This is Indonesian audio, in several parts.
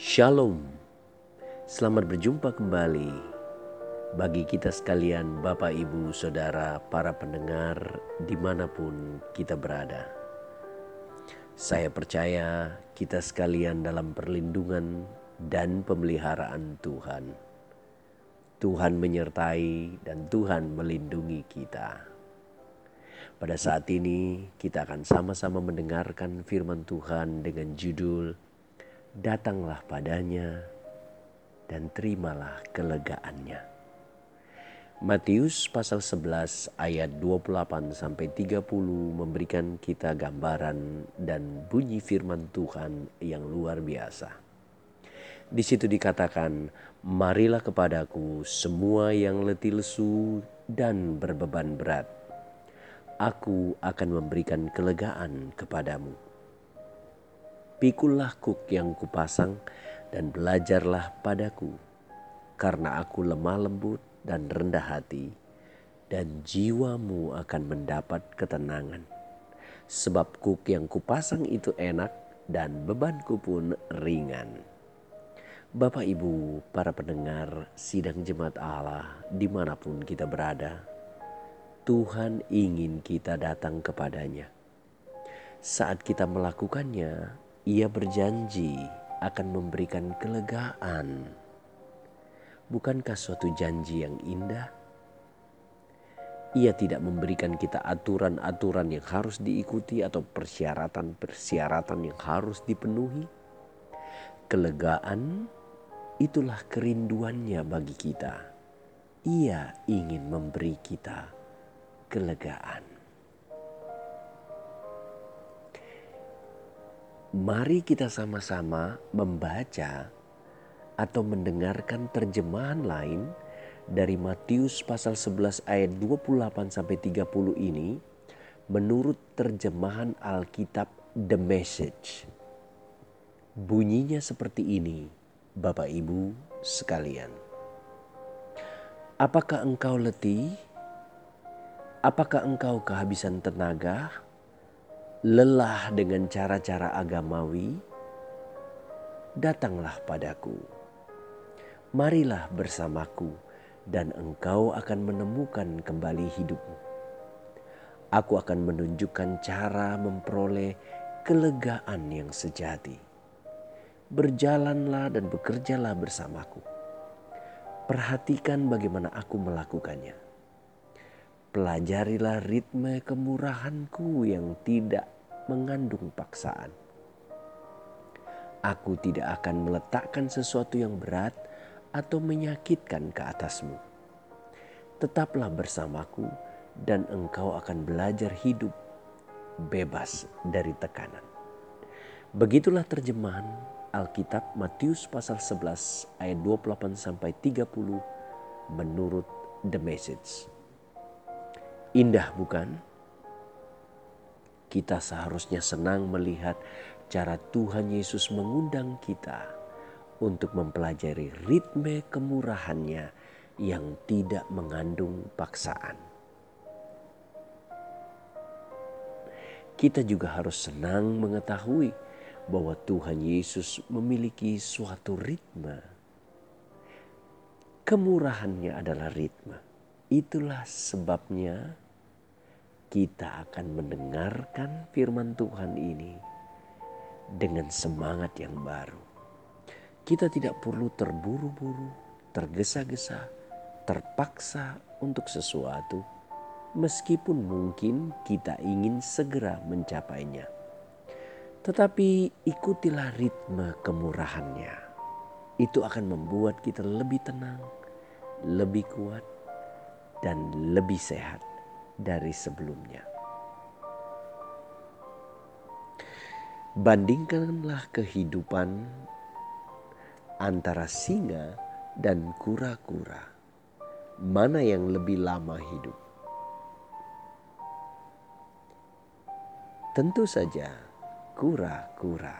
Shalom, selamat berjumpa kembali bagi kita sekalian, Bapak, Ibu, Saudara, para pendengar, di mana pun kita berada. Saya percaya kita sekalian dalam perlindungan dan pemeliharaan Tuhan. Tuhan menyertai dan Tuhan melindungi kita. Pada saat ini, kita akan sama-sama mendengarkan firman Tuhan dengan judul "Datanglah padanya dan terimalah kelegaannya." Matius pasal 11 ayat 28 sampai 30 memberikan kita gambaran dan bunyi firman Tuhan yang luar biasa. Di situ dikatakan, "Marilah kepadaku semua yang letih lesu dan berbeban berat." aku akan memberikan kelegaan kepadamu. Pikullah kuk yang kupasang dan belajarlah padaku, karena aku lemah lembut dan rendah hati, dan jiwamu akan mendapat ketenangan. Sebab kuk yang kupasang itu enak dan bebanku pun ringan. Bapak Ibu, para pendengar sidang jemaat Allah di mana pun kita berada, Tuhan ingin kita datang kepadanya. Saat kita melakukannya, Ia berjanji akan memberikan kelegaan. Bukankah suatu janji yang indah? Ia tidak memberikan kita aturan-aturan yang harus diikuti atau persyaratan-persyaratan yang harus dipenuhi. Kelegaan itulah kerinduannya bagi kita. Ia ingin memberi kita kelegaan. Mari kita sama-sama membaca atau mendengarkan terjemahan lain dari Matius pasal 11 ayat 28 sampai 30 ini menurut terjemahan Alkitab The Message. Bunyinya seperti ini, Bapak Ibu sekalian. Apakah engkau letih? Apakah engkau kehabisan tenaga, lelah dengan cara-cara agamawi? Datanglah padaku, marilah bersamaku, dan engkau akan menemukan kembali hidupmu. Aku akan menunjukkan cara memperoleh kelegaan yang sejati. Berjalanlah dan bekerjalah bersamaku. Perhatikan bagaimana aku melakukannya pelajarilah ritme kemurahanku yang tidak mengandung paksaan. Aku tidak akan meletakkan sesuatu yang berat atau menyakitkan ke atasmu. Tetaplah bersamaku dan engkau akan belajar hidup bebas dari tekanan. Begitulah terjemahan Alkitab Matius pasal 11 ayat 28 sampai 30 menurut The Message. Indah bukan? Kita seharusnya senang melihat cara Tuhan Yesus mengundang kita untuk mempelajari ritme kemurahannya yang tidak mengandung paksaan. Kita juga harus senang mengetahui bahwa Tuhan Yesus memiliki suatu ritme. Kemurahannya adalah ritme. Itulah sebabnya kita akan mendengarkan firman Tuhan ini dengan semangat yang baru. Kita tidak perlu terburu-buru, tergesa-gesa, terpaksa untuk sesuatu, meskipun mungkin kita ingin segera mencapainya. Tetapi ikutilah ritme kemurahannya. Itu akan membuat kita lebih tenang, lebih kuat, dan lebih sehat dari sebelumnya. Bandingkanlah kehidupan antara singa dan kura-kura. Mana yang lebih lama hidup? Tentu saja kura-kura.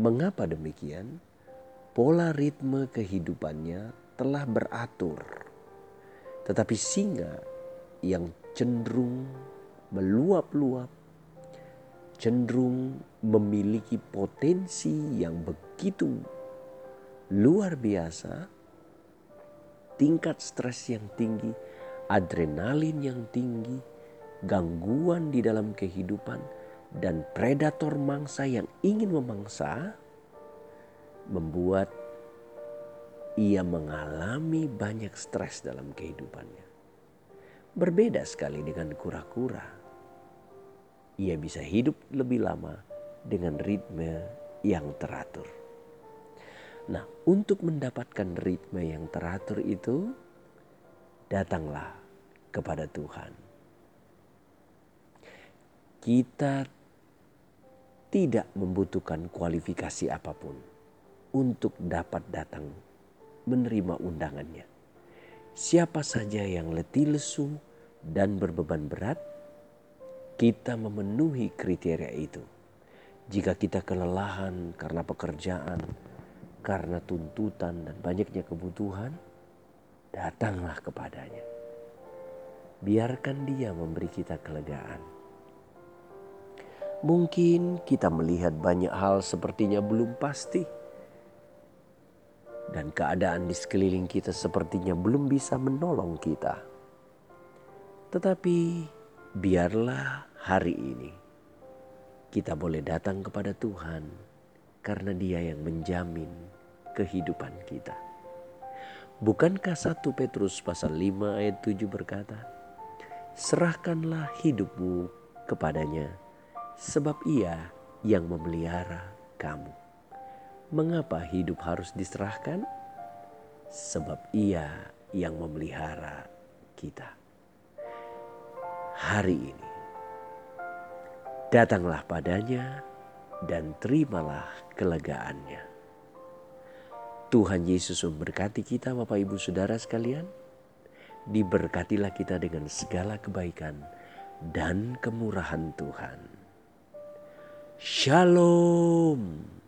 Mengapa demikian? Pola ritme kehidupannya telah beratur tetapi singa yang cenderung meluap-luap, cenderung memiliki potensi yang begitu luar biasa, tingkat stres yang tinggi, adrenalin yang tinggi, gangguan di dalam kehidupan, dan predator mangsa yang ingin memangsa, membuat ia mengalami banyak stres dalam kehidupannya. Berbeda sekali dengan kura-kura. Ia bisa hidup lebih lama dengan ritme yang teratur. Nah, untuk mendapatkan ritme yang teratur itu, datanglah kepada Tuhan. Kita tidak membutuhkan kualifikasi apa pun untuk dapat datang menerima undangannya. Siapa saja yang letih lesu dan berbeban berat, kita memenuhi kriteria itu. Jika kita kelelahan karena pekerjaan, karena tuntutan dan banyaknya kebutuhan, datanglah kepadanya. Biarkan dia memberi kita kelegaan. Mungkin kita melihat banyak hal sepertinya belum pasti dan keadaan di sekeliling kita sepertinya belum bisa menolong kita. Tetapi biarlah hari ini kita boleh datang kepada Tuhan karena Dia yang menjamin kehidupan kita. Bukankah 1 Petrus pasal 5 ayat 7 berkata, Serahkanlah hidupmu kepadanya, sebab ia yang memelihara kamu. Mengapa hidup harus diserahkan? Sebab Ia yang memelihara kita. Hari ini, datanglah padanya dan terimalah kelegaannya. Tuhan Yesus memberkati kita, Bapak Ibu Saudara sekalian. Diberkatilah kita dengan segala kebaikan dan kemurahan Tuhan. Shalom.